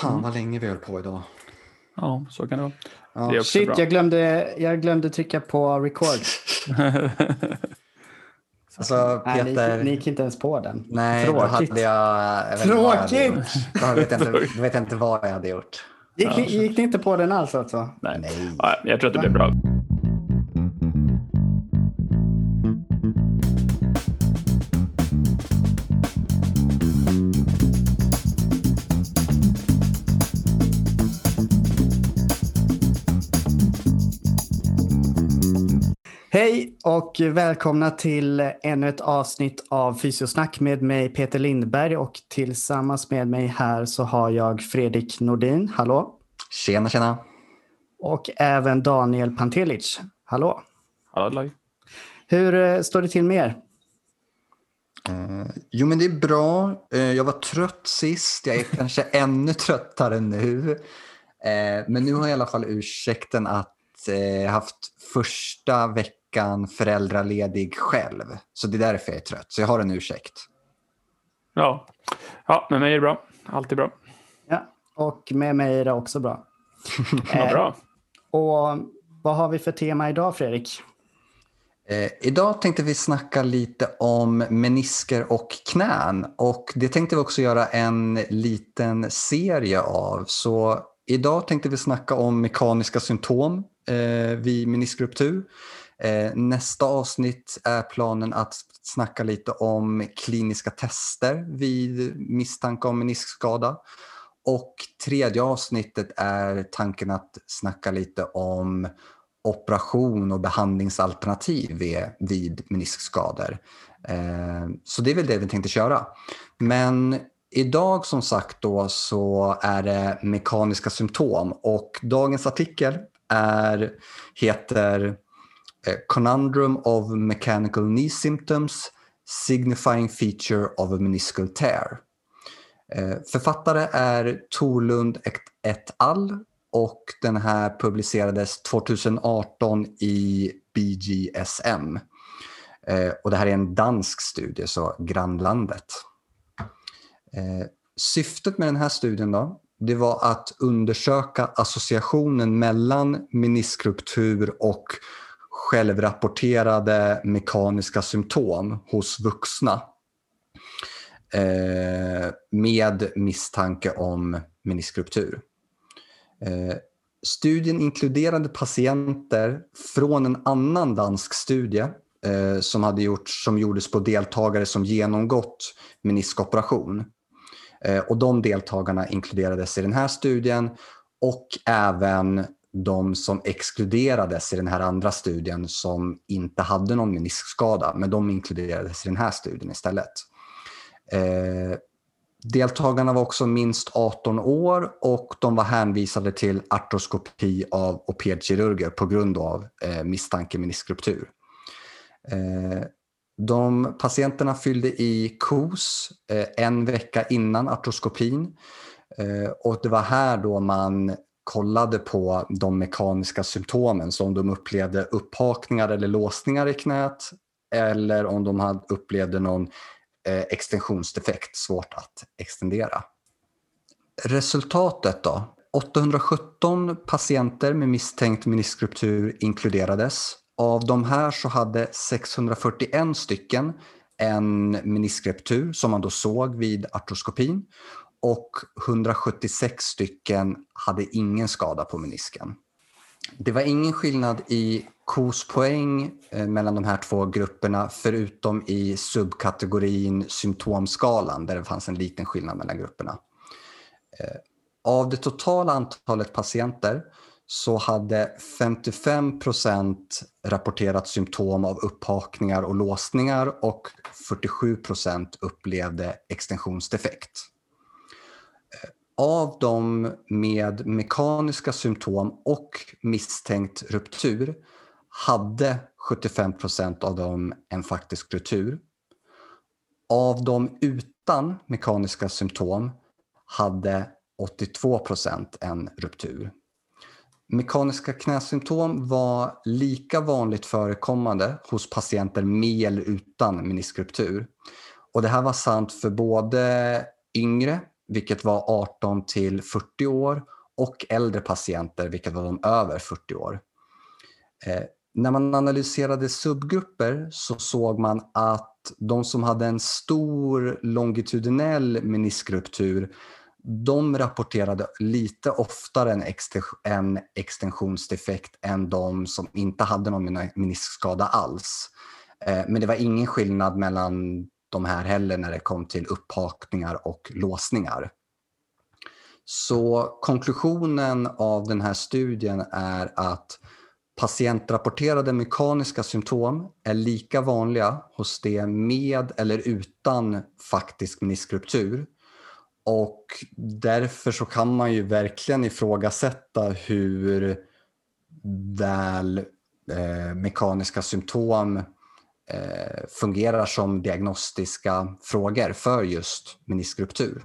Fan vad länge vi höll på idag. Ja, så kan det vara. Ja. Det Shit, bra. jag glömde, jag glömde trycka på record. Alltså Nej, ni, Peter. ni gick inte ens på den. Nej, då Tråkigt. hade jag... jag vet inte vad jag hade Tråkigt! gjort. Då vet jag, inte, då vet jag inte vad jag hade gjort. Gick, gick ni inte på den alls alltså? Nej. Nej. Ja, jag tror att det blir bra. Och välkomna till ännu ett avsnitt av Fysiosnack med mig Peter Lindberg och tillsammans med mig här så har jag Fredrik Nordin, hallå, Tjena, tjena. och även Daniel Pantelic, hallå. Hallå, Hur eh, står det till med er? Eh, jo, men det är bra. Eh, jag var trött sist. Jag är kanske ännu tröttare nu. Eh, men nu har jag i alla fall ursäkten att eh, haft första veckan föräldraledig själv. Så det är därför jag är trött. Så jag har en ursäkt. Ja. ja, med mig är det bra. Allt är bra. Ja, och med mig är det också bra. Ja, Eh, bra. Och vad har vi för tema idag Fredrik? Eh, idag tänkte vi snacka lite om menisker och knän och det tänkte vi också göra en liten serie av. Så idag tänkte vi snacka om mekaniska symptom eh, vid meniskruptur. Eh, nästa avsnitt är planen att snacka lite om kliniska tester vid misstanke om meniskskada. Och tredje avsnittet är tanken att snacka lite om operation och behandlingsalternativ vid, meniskskador. Eh, så det är väl det vi tänkte köra. Men idag som sagt då så är det mekaniska symptom och dagens artikel är, heter Eh, conundrum of Mechanical Knee Symptoms Signifying Feature of a Meniscal Tear. Eh, författare är Torlund et al. och den här publicerades 2018 i BGSM. Eh, och det här är en dansk studie, så grannlandet. Syftet med den här studien då, det var att undersöka associationen mellan meniskruptur och självrapporterade mekaniska symptom hos vuxna eh, med misstanke om meniskruptur. Eh, studien inkluderade patienter från en annan dansk studie eh, som, hade gjorts, som gjordes på deltagare som genomgått meniskoperation. Eh, och de deltagarna inkluderades i den här studien och även de som exkluderades i den här andra studien som inte hade någon meniskskada, men de inkluderades i den här studien istället. Eh, deltagarna var också minst 18 år och de var hänvisade till artroskopi av ortopedkirurger på grund av eh, misstanke meniskruptur. Eh, de patienterna fyllde i KOS eh, en vecka innan artroskopin eh, och det var här då man kollade på de mekaniska symptomen, så om de upplevde upphakningar eller låsningar i knät eller om de hade upplevde någon eh, extensionsdefekt, svårt att extendera. Resultatet då? 817 patienter med misstänkt meniskruptur inkluderades. Av de här så hade 641 stycken en meniskruptur som man då såg vid artroskopin och 176 stycken hade ingen skada på menisken. Det var ingen skillnad i KOS-poäng eh, mellan de här två grupperna förutom i subkategorin symptomskalan där det fanns en liten skillnad mellan grupperna. Eh, av det totala antalet patienter så hade 55 procent rapporterat symptom av upphakningar och låsningar och 47 procent upplevde extensionsdefekt. Av de med mekaniska symptom och misstänkt ruptur hade 75 procent av dem en faktisk ruptur. Av de utan mekaniska symptom hade 82 procent en ruptur. Mekaniska knäsymptom var lika vanligt förekommande hos patienter med eller utan meniskruptur. Och det här var sant för både yngre vilket var 18 till 40 år och äldre patienter, vilket var de över 40 år. Eh, när man analyserade subgrupper så såg man att de som hade en stor longitudinell meniskruptur de rapporterade lite oftare en, en extensionsdefekt än de som inte hade någon meniskskada alls. Eh, men det var ingen skillnad mellan de här heller när det kom till upphakningar och låsningar. Så konklusionen av den här studien är att patientrapporterade mekaniska symptom är lika vanliga hos det med eller utan faktisk meniskruptur. Och därför så kan man ju verkligen ifrågasätta hur väl eh, mekaniska symptom Eh, fungerar som diagnostiska frågor för just meniskruptur.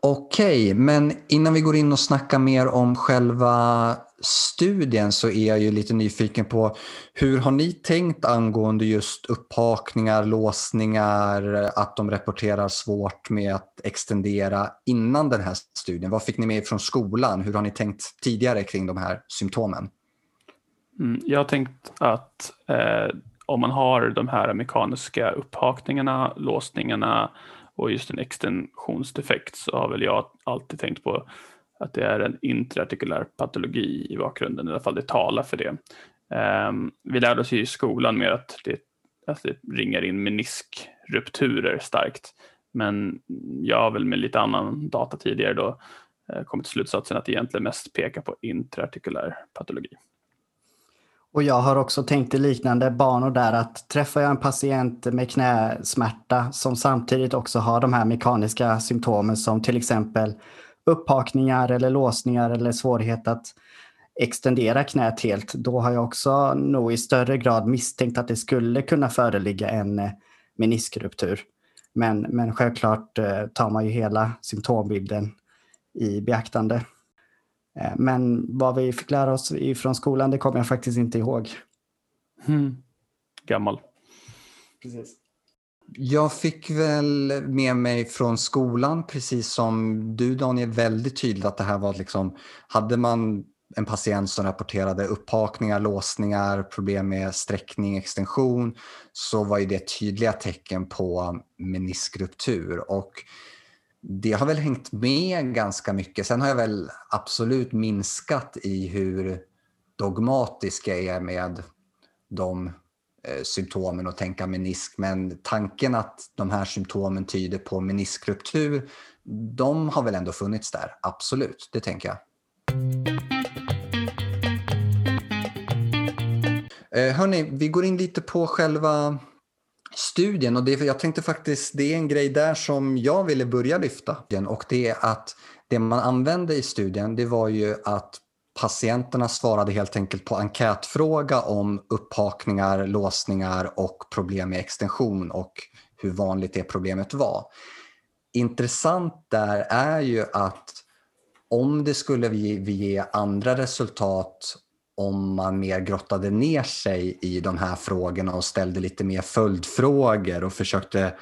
Okej, men innan vi går in och snackar mer om själva studien så är jag ju lite nyfiken på hur har ni tänkt angående just upphakningar, låsningar, att de rapporterar svårt med att extendera innan den här studien? Vad fick ni med från skolan? Hur har ni tänkt tidigare kring de här symptomen? Mm, jag har tänkt att eh, om man har de här mekaniska upphakningarna, låsningarna och just en extensionsdefekt så har väl jag alltid tänkt på att det är en intraartikulär patologi i bakgrunden, i alla fall det talar för det. Um, vi lärde oss i skolan mer att det, att det ringar in meniskrupturer starkt. Men jag har väl med lite annan data tidigare då eh, kommit till slutsatsen att det egentligen mest pekar på intraartikulär patologi. Och jag har också tänkt i liknande banor där att träffar jag en patient med knäsmärta som samtidigt också har de här mekaniska symptomen som till exempel upphakningar eller låsningar eller svårighet att extendera knät helt, då har jag också nog i större grad misstänkt att det skulle kunna föreligga en eh, meniskruptur. Men, men självklart eh, tar man ju hela symptombilden i beaktande. Eh, men vad vi fick lära oss från skolan, det kommer jag faktiskt inte ihåg. Mm. Gammal. Precis. Jag fick väl med mig från skolan, precis som du Daniel, väldigt tydligt att det här var liksom, hade man en patient som rapporterade upphakningar, låsningar, problem med sträckning, extension, så var ju det tydliga tecken på meniskruptur. Och det har väl hängt med ganska mycket. Sen har jag väl absolut minskat i hur dogmatisk jag är med de Eh, symptomen och tänka menisk. Men tanken att de här symptomen tyder på meniskruptur, de har väl ändå funnits där. Absolut, det tänker jag. Eh, hörni, vi går in lite på själva studien och det, jag tänkte faktiskt, det är en grej där som jag ville börja lyfta och det är att det man använde i studien det var ju att patienterna svarade helt enkelt på enkätfråga om upphakningar, låsningar och problem med extension och hur vanligt det problemet var. Intressant där är ju att om det skulle ge andra resultat om man mer grottade ner sig i de här frågorna och ställde lite mer följdfrågor och försökte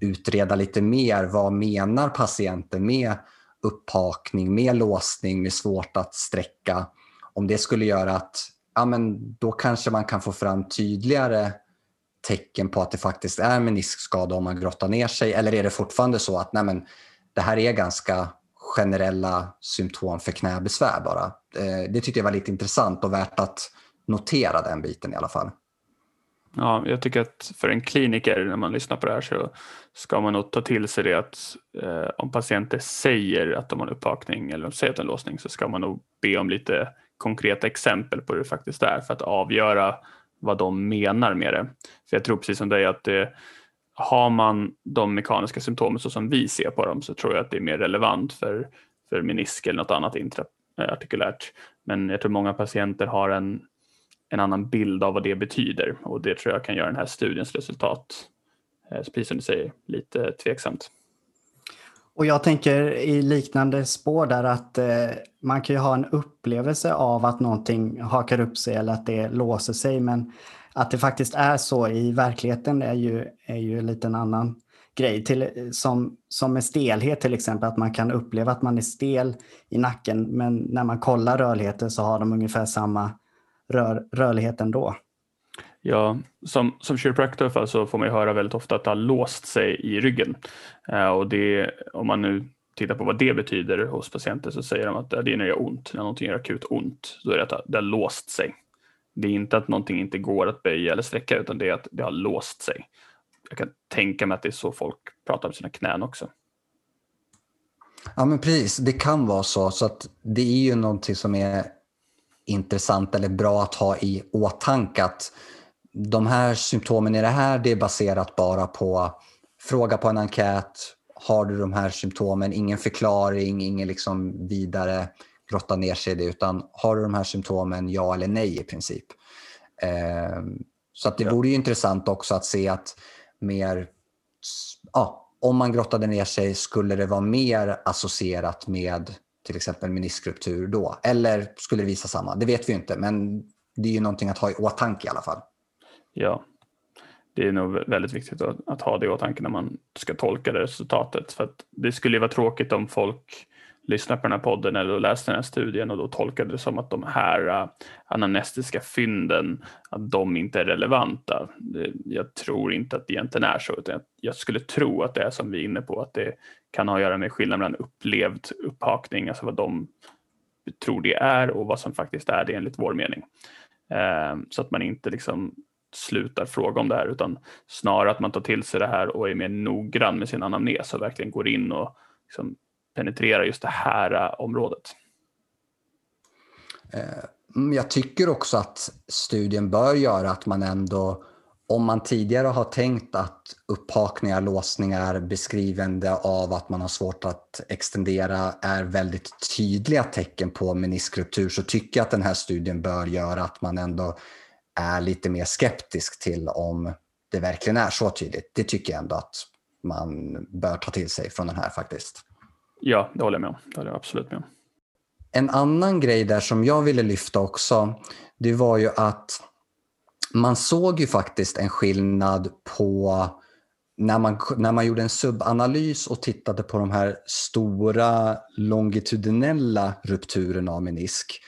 utreda lite mer. Vad menar patienten med upphakning, med låsning, med svårt att sträcka? Om det skulle göra att ja, men då kanske man kan få fram tydligare tecken på att det faktiskt är meniskskada om man grottar ner sig? Eller är det fortfarande så att nej, men, det här är ganska generella symptom för knäbesvär bara. Eh, det tyckte jag var lite intressant och värt att notera den biten i alla fall. Ja, jag tycker att för en kliniker när man lyssnar på det här så ska man nog ta till sig det att eh, om patienter säger att de har en upphakning eller de säger att de har en låsning så ska man nog be om lite konkreta exempel på hur det faktiskt är för att avgöra vad de menar med det. För jag tror precis som dig att det, har man de mekaniska symptomen så som vi ser på dem så tror jag att det är mer relevant för, för menisk eller något annat intraartikulärt. Men jag tror många patienter har en, en annan bild av vad det betyder och det tror jag kan göra den här studiens resultat, eh, precis som du säger, lite tveksamt. Och jag tänker i liknande spår där att eh, man kan ju ha en upplevelse av att någonting hakar upp sig eller att det låser sig men att det faktiskt är så i verkligheten är ju, är ju en liten annan grej. Till, eh, som, som med stelhet till exempel, att man kan uppleva att man är stel i nacken men när man kollar rörligheten så har de ungefär samma rör, rörlighet ändå. Ja, som, som så får man höra väldigt ofta att det har låst sig i ryggen. Eh, och det, om man nu tittar på vad det betyder hos patienter så säger de att det är när det gör ont, när någonting gör akut ont, då är det att det har låst sig. Det är inte att någonting inte går att böja eller sträcka utan det är att det har låst sig. Jag kan tänka mig att det är så folk pratar om sina knän också. Ja men precis, det kan vara så. Så att det är ju någonting som är intressant eller bra att ha i åtanke att de här symptomen i det här det är baserat bara på fråga på en enkät. Har du de här symptomen? Ingen förklaring, ingen liksom vidare grotta ner sig i det utan har du de här symptomen, ja eller nej i princip. Eh, så att det ja. vore ju intressant också att se att mer, ja, om man grottade ner sig skulle det vara mer associerat med till exempel meniskruptur då? Eller skulle det visa samma? Det vet vi inte, men det är ju någonting att ha i åtanke i alla fall. Ja, det är nog väldigt viktigt att, att ha det i åtanke när man ska tolka det resultatet. För att det skulle ju vara tråkigt om folk lyssnar på den här podden eller läste den här studien och då tolkade det som att de här uh, anamnestiska fynden, att de inte är relevanta. Det, jag tror inte att det egentligen är så, utan jag, jag skulle tro att det är som vi är inne på, att det kan ha att göra med skillnaden mellan upplevd upphakning, alltså vad de tror det är och vad som faktiskt är det enligt vår mening. Uh, så att man inte liksom slutar fråga om det här utan snarare att man tar till sig det här och är mer noggrann med sin anamnes och verkligen går in och liksom penetrera just det här äh, området. Eh, mm, jag tycker också att studien bör göra att man ändå, om man tidigare har tänkt att upphakningar, låsningar, beskrivande av att man har svårt att extendera är väldigt tydliga tecken på meniskruptur så tycker jag att den här studien bör göra att man ändå är lite mer skeptisk till om det verkligen är så tydligt. Det tycker jag ändå att man bör ta till sig från den här faktiskt. Ja, det håller jag med om. Det håller jag absolut med om. En annan grej där som jag ville lyfta också, det var ju att man såg ju faktiskt en skillnad på när man, när man gjorde en subanalys och tittade på de här stora longitudinella rupturerna av menisk.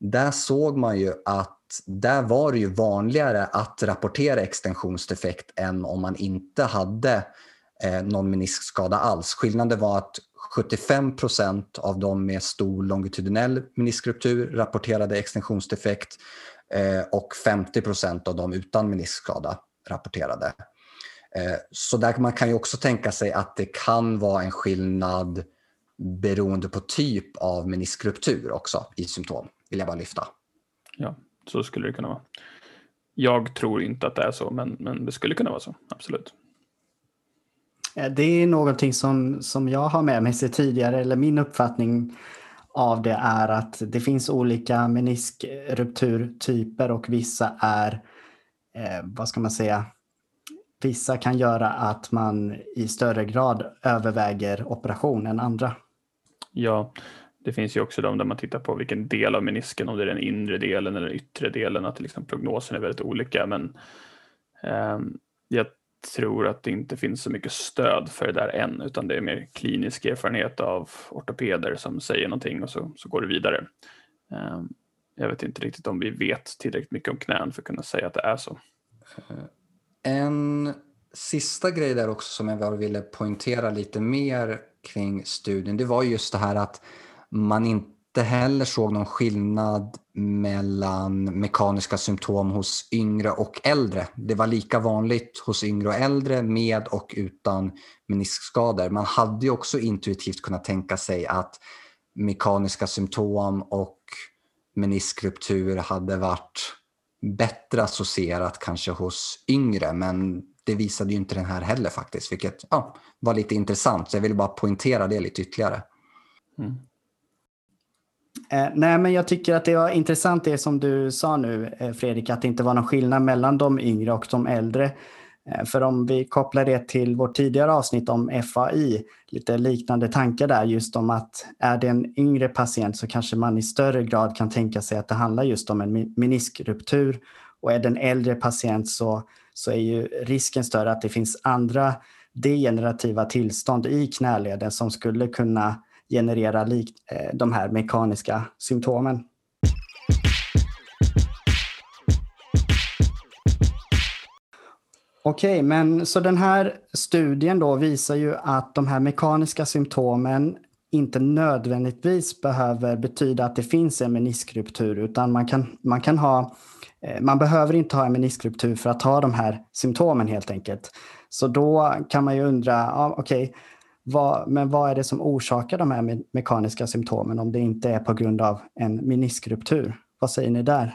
Där såg man ju att där var det ju vanligare att rapportera extensionsdefekt än om man inte hade eh, någon meniskskada alls. Skillnaden var att 75 procent av de med stor longitudinell meniskruptur rapporterade extensionsdefekt eh, och 50 procent av de utan meniskskada rapporterade. Eh, så där man kan ju också tänka sig att det kan vara en skillnad beroende på typ av meniskruptur också i symptom, vill jag bara lyfta. Ja, så skulle det kunna vara. Jag tror inte att det är så, men, men det skulle kunna vara så, absolut. Eh, det är någonting som, som jag har med mig sig tidigare, eller min uppfattning av det är att det finns olika meniskrupturtyper och vissa är, eh, vad ska man säga, vissa kan göra att man i större grad överväger operation än andra. Ja, det finns ju också de där man tittar på vilken del av menisken, om det är den inre delen eller den yttre delen, att liksom prognosen är väldigt olika. Men eh, jag tror att det inte finns så mycket stöd för det där än, utan det är mer klinisk erfarenhet av ortopeder som säger någonting och så, så går det vidare. Ehm, jag vet inte riktigt om vi vet tillräckligt mycket om knän för att kunna säga att det är så. Eh, en sista grej där också som jag ville poängtera lite mer kring studien, det var just det här att man inte heller såg någon skillnad mellan mekaniska symptom hos yngre och äldre. Det var lika vanligt hos yngre och äldre med och utan meniskskador. Man hade ju också intuitivt kunnat tänka sig att mekaniska symptom och meniskruptur hade varit bättre associerat kanske hos yngre men det visade ju inte den här heller faktiskt vilket ja, var lite intressant så jag ville bara poängtera det lite ytterligare. Mm. Eh, nej, men jag tycker att det var intressant det som du sa nu, eh, Fredrik, att det inte var någon skillnad mellan de yngre och de äldre. Eh, för om vi kopplar det till vårt tidigare avsnitt om FAI, lite liknande tankar där, just om att är det en yngre patient så kanske man i större grad kan tänka sig att det handlar just om en meniskruptur Och är det en äldre patient så, så är ju risken större att det finns andra degenerativa tillstånd i knäleden som skulle kunna generera likt, eh, de här mekaniska symptomen. Okej, okay, men så den här studien då visar ju att de här mekaniska symptomen inte nödvändigtvis behöver betyda att det finns en meniskruptur utan man kan, man kan ha eh, man behöver inte ha en meniskruptur för att ha de här symptomen helt enkelt. Så då kan man ju undra, ja, okej, okay, vad, men vad är det som orsakar de här me mekaniska symptomen om det inte är på grund av en meniskruptur? Vad säger ni där?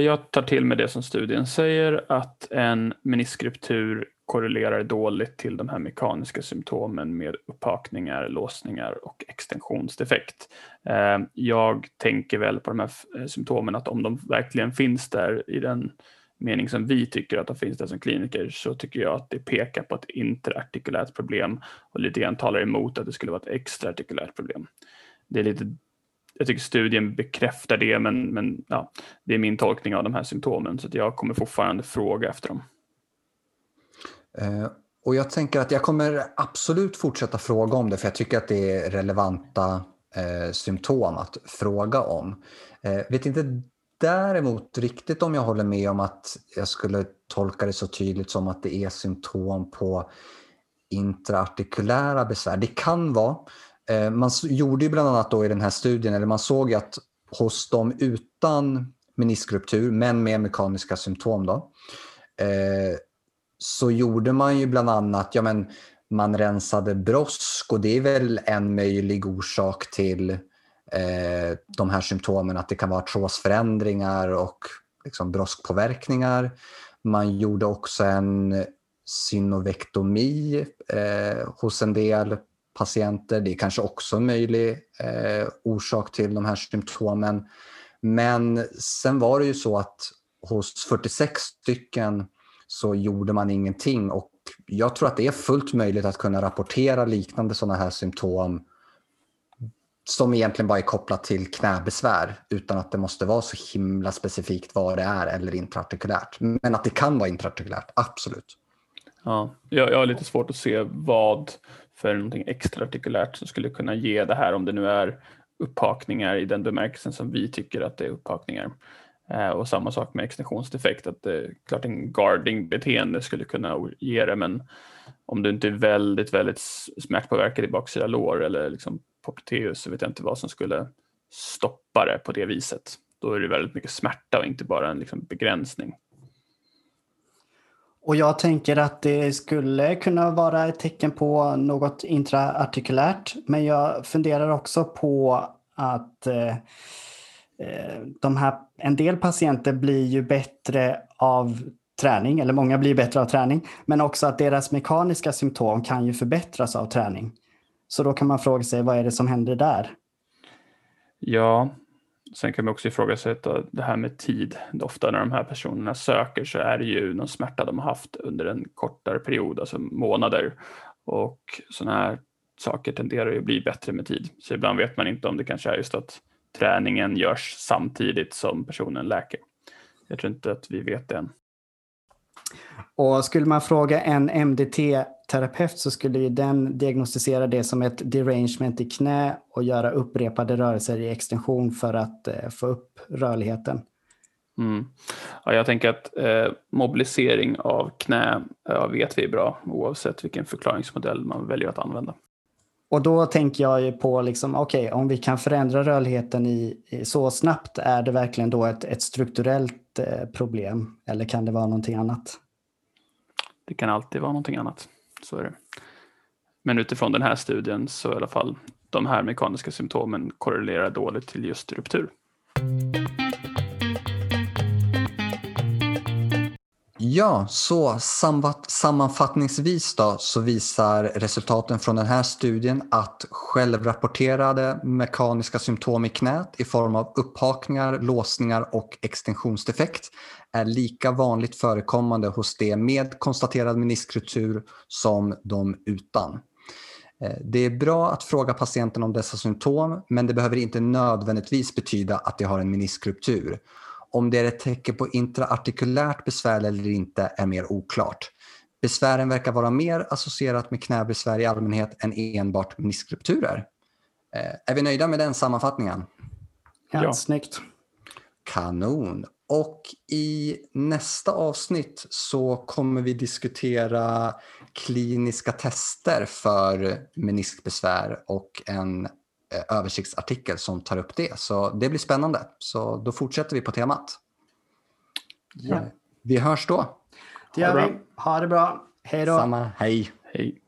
Jag tar till mig det som studien säger att en meniskruptur korrelerar dåligt till de här mekaniska symptomen med upphakningar, låsningar och extensionsdefekt. Eh, jag tänker väl på de här symptomen att om de verkligen finns där i den mening som vi tycker att de finns det som kliniker så tycker jag att det pekar på ett interartikulärt problem och lite grann talar emot att det skulle vara ett extraartikulärt problem. Det är lite jag tycker studien bekräftar det, men, men ja, det är min tolkning av de här symptomen, så jag kommer fortfarande fråga efter dem. Eh, och jag tänker att jag kommer absolut fortsätta fråga om det, för jag tycker att det är relevanta eh, symptom att fråga om. Eh, vet inte däremot riktigt om jag håller med om att jag skulle tolka det så tydligt som att det är symptom på intraartikulära besvär. Det kan vara. Eh, man gjorde ju bland annat då i den här studien, eller man såg att hos dem utan meniskruptur men med mekaniska symptom då, eh, så gjorde man ju bland annat, ja men man rensade brosk och det är väl en möjlig orsak till eh, de här symptomen, att det kan vara artrosförändringar och liksom broskpåverkningar. Man gjorde också en synovektomi eh, hos en del patienter. Det är kanske också en möjlig eh, orsak till de här symptomen. Men sen var det ju så att hos 46 stycken så gjorde man ingenting och jag tror att det är fullt möjligt att kunna rapportera liknande sådana här symptom som egentligen bara är kopplat till knäbesvär utan att det måste vara så himla specifikt vad det är eller intraartikulärt. Men att det kan vara intraartikulärt, absolut. Ja, jag, jag har lite svårt att se vad för någonting extraartikulärt som skulle kunna ge det här om det nu är upphakningar i den bemärkelsen som vi tycker att det är upphakningar. Eh, och samma sak med extensionsdefekt, att det är klart en guarding-beteende skulle kunna ge det, men om du inte är väldigt, väldigt smärtpåverkad i baksida lår eller liksom popliteus så vet jag inte vad som skulle stoppa det på det viset. Då är det väldigt mycket smärta och inte bara en liksom begränsning. Och jag tänker att det skulle kunna vara ett tecken på något intraartikulärt. Men jag funderar också på att eh, eh, de här, en del patienter blir ju bättre av träning, eller många blir bättre av träning, men också att deras mekaniska symptom kan ju förbättras av träning. Så då kan man fråga sig, vad är det som händer där? Ja, Sen kan man också ifrågasätta det här med tid. Ofta när de här personerna söker så är det ju någon smärta de har haft under en kortare period, alltså månader. Och sådana här saker tenderar ju att bli bättre med tid. Så ibland vet man inte om det kanske är just att träningen görs samtidigt som personen läker. Jag tror inte att vi vet det än. Och skulle man fråga en MDT-terapeut så skulle ju den diagnostisera det som ett derangement i knä och göra upprepade rörelser i extension för att eh, få upp rörligheten. Mm. Ja, jag tänker att eh, mobilisering av knä ja, vet vi är bra oavsett vilken förklaringsmodell man väljer att använda. Och då tänker jag ju på, liksom, okej, okay, om vi kan förändra rörligheten i, i, så snabbt, är det verkligen då ett, ett strukturellt eh, problem? Eller kan det vara någonting annat? Det kan alltid vara någonting annat, så är det. Men utifrån den här studien så i alla fall de här mekaniska symptomen korrelerar dåligt till just ruptur. Ja, så sammanfattningsvis då så visar resultaten från den här studien att självrapporterade mekaniska symptom i knät i form av upphakningar, låsningar och extensionsdefekt är lika vanligt förekommande hos de med konstaterad meniskrutur som de utan. Eh, det är bra att fråga patienten om dessa symptom men det behöver inte nödvändigtvis betyda att de har en meniskruptur. Om det är ett tecken på intraartikulärt besvär eller inte är mer oklart. Besvären verkar vara mer associerat med knäbesvär i allmänhet än enbart meniskrupturer. Eh, är vi nöjda med den sammanfattningen? Ja, Ja. Snyggt. Kanon. Och i nästa avsnitt så kommer vi diskutera kliniska tester för meniskbesvär och en översiktsartikel som tar upp det. Så det blir spännande. Så då fortsätter vi på temat. Ja. Vi hörs då. Det gör Ha det vi. Ha det bra. Hej då. Samma, hej. Hej.